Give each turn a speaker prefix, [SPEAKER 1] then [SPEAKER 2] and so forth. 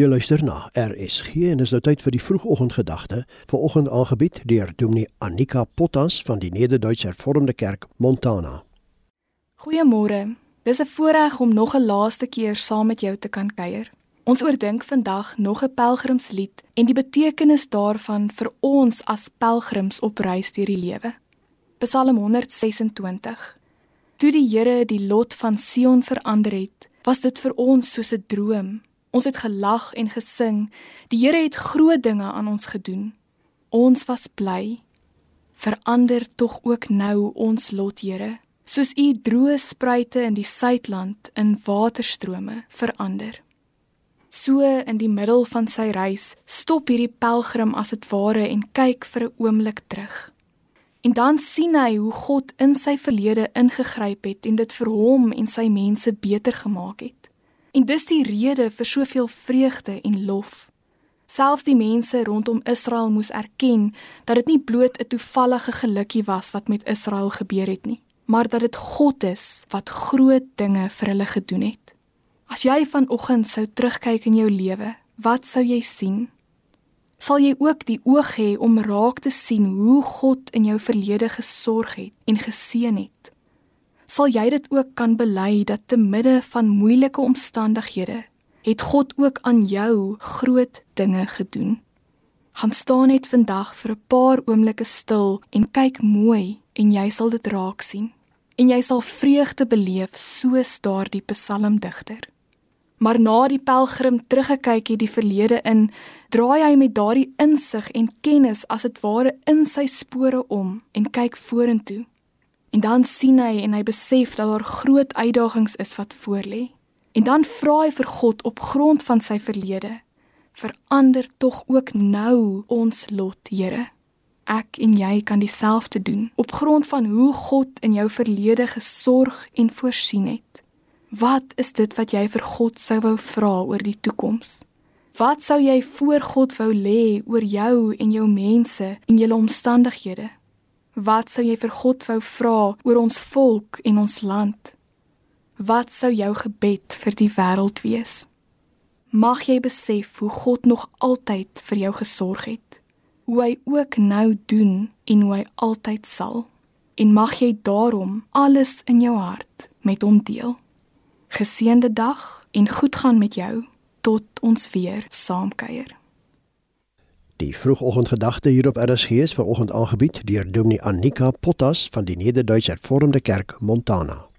[SPEAKER 1] Jy luister na RSG en is nou tyd vir die vroegoggendgedagte, vanoggend aangebied deur Dominee Annika Potas van die Nederduitse Hervormde Kerk Montana.
[SPEAKER 2] Goeiemôre. Dis 'n voorreg om nog 'n laaste keer saam met jou te kan kuier. Ons oordink vandag nog 'n pelgrimslied en die betekenis daarvan vir ons as pelgrims op reis deur die lewe. Psalm 126. Toe die Here die lot van Sion verander het, was dit vir ons soos 'n droom. Ons het gelag en gesing. Die Here het groot dinge aan ons gedoen. Ons was bly. Verander tog ook nou ons lot, Here, soos u droë spruite in die suidland in waterstrome verander. So in die middel van sy reis stop hierdie pelgrim as dit ware en kyk vir 'n oomblik terug. En dan sien hy hoe God in sy verlede ingegryp het en dit vir hom en sy mense beter gemaak het. En dis die rede vir soveel vreugde en lof. Selfs die mense rondom Israel moes erken dat dit nie bloot 'n toevallige gelukkie was wat met Israel gebeur het nie, maar dat dit God is wat groot dinge vir hulle gedoen het. As jy vanoggend sou terugkyk in jou lewe, wat sou jy sien? Sal jy ook die oog hê om raak te sien hoe God in jou verlede gesorg het en geseën het? Sal jy dit ook kan bely dat te midde van moeilike omstandighede het God ook aan jou groot dinge gedoen. Gaan staan net vandag vir 'n paar oomblikke stil en kyk mooi en jy sal dit raak sien. En jy sal vreugde beleef soos daardie psalmdigter. Maar na die pelgrim teruggekyk het die verlede in, draai hy met daardie insig en kennis as dit ware in sy spore om en kyk vorentoe. En dan sien hy en hy besef dat daar groot uitdagings is wat voorlê. En dan vra hy vir God op grond van sy verlede: "Verander tog ook nou ons lot, Here." Ek en jy kan dieselfde doen op grond van hoe God in jou verlede gesorg en voorsien het. Wat is dit wat jy vir God sou wou vra oor die toekoms? Wat sou jy voor God wou lê oor jou en jou mense en julle omstandighede? Wat sou jy vir God wou vra oor ons volk en ons land? Wat sou jou gebed vir die wêreld wees? Mag jy besef hoe God nog altyd vir jou gesorg het. Hoe hy ook nou doen en hoe hy altyd sal. En mag jy daarom alles in jou hart met hom deel. Geseënde dag en goed gaan met jou tot ons weer saamkuier.
[SPEAKER 1] Die vroegoggendgedagte hier op RSG is ver oggend aangebied deur Dominee Annika Potas van die Nederduitse Hervormde Kerk Montana.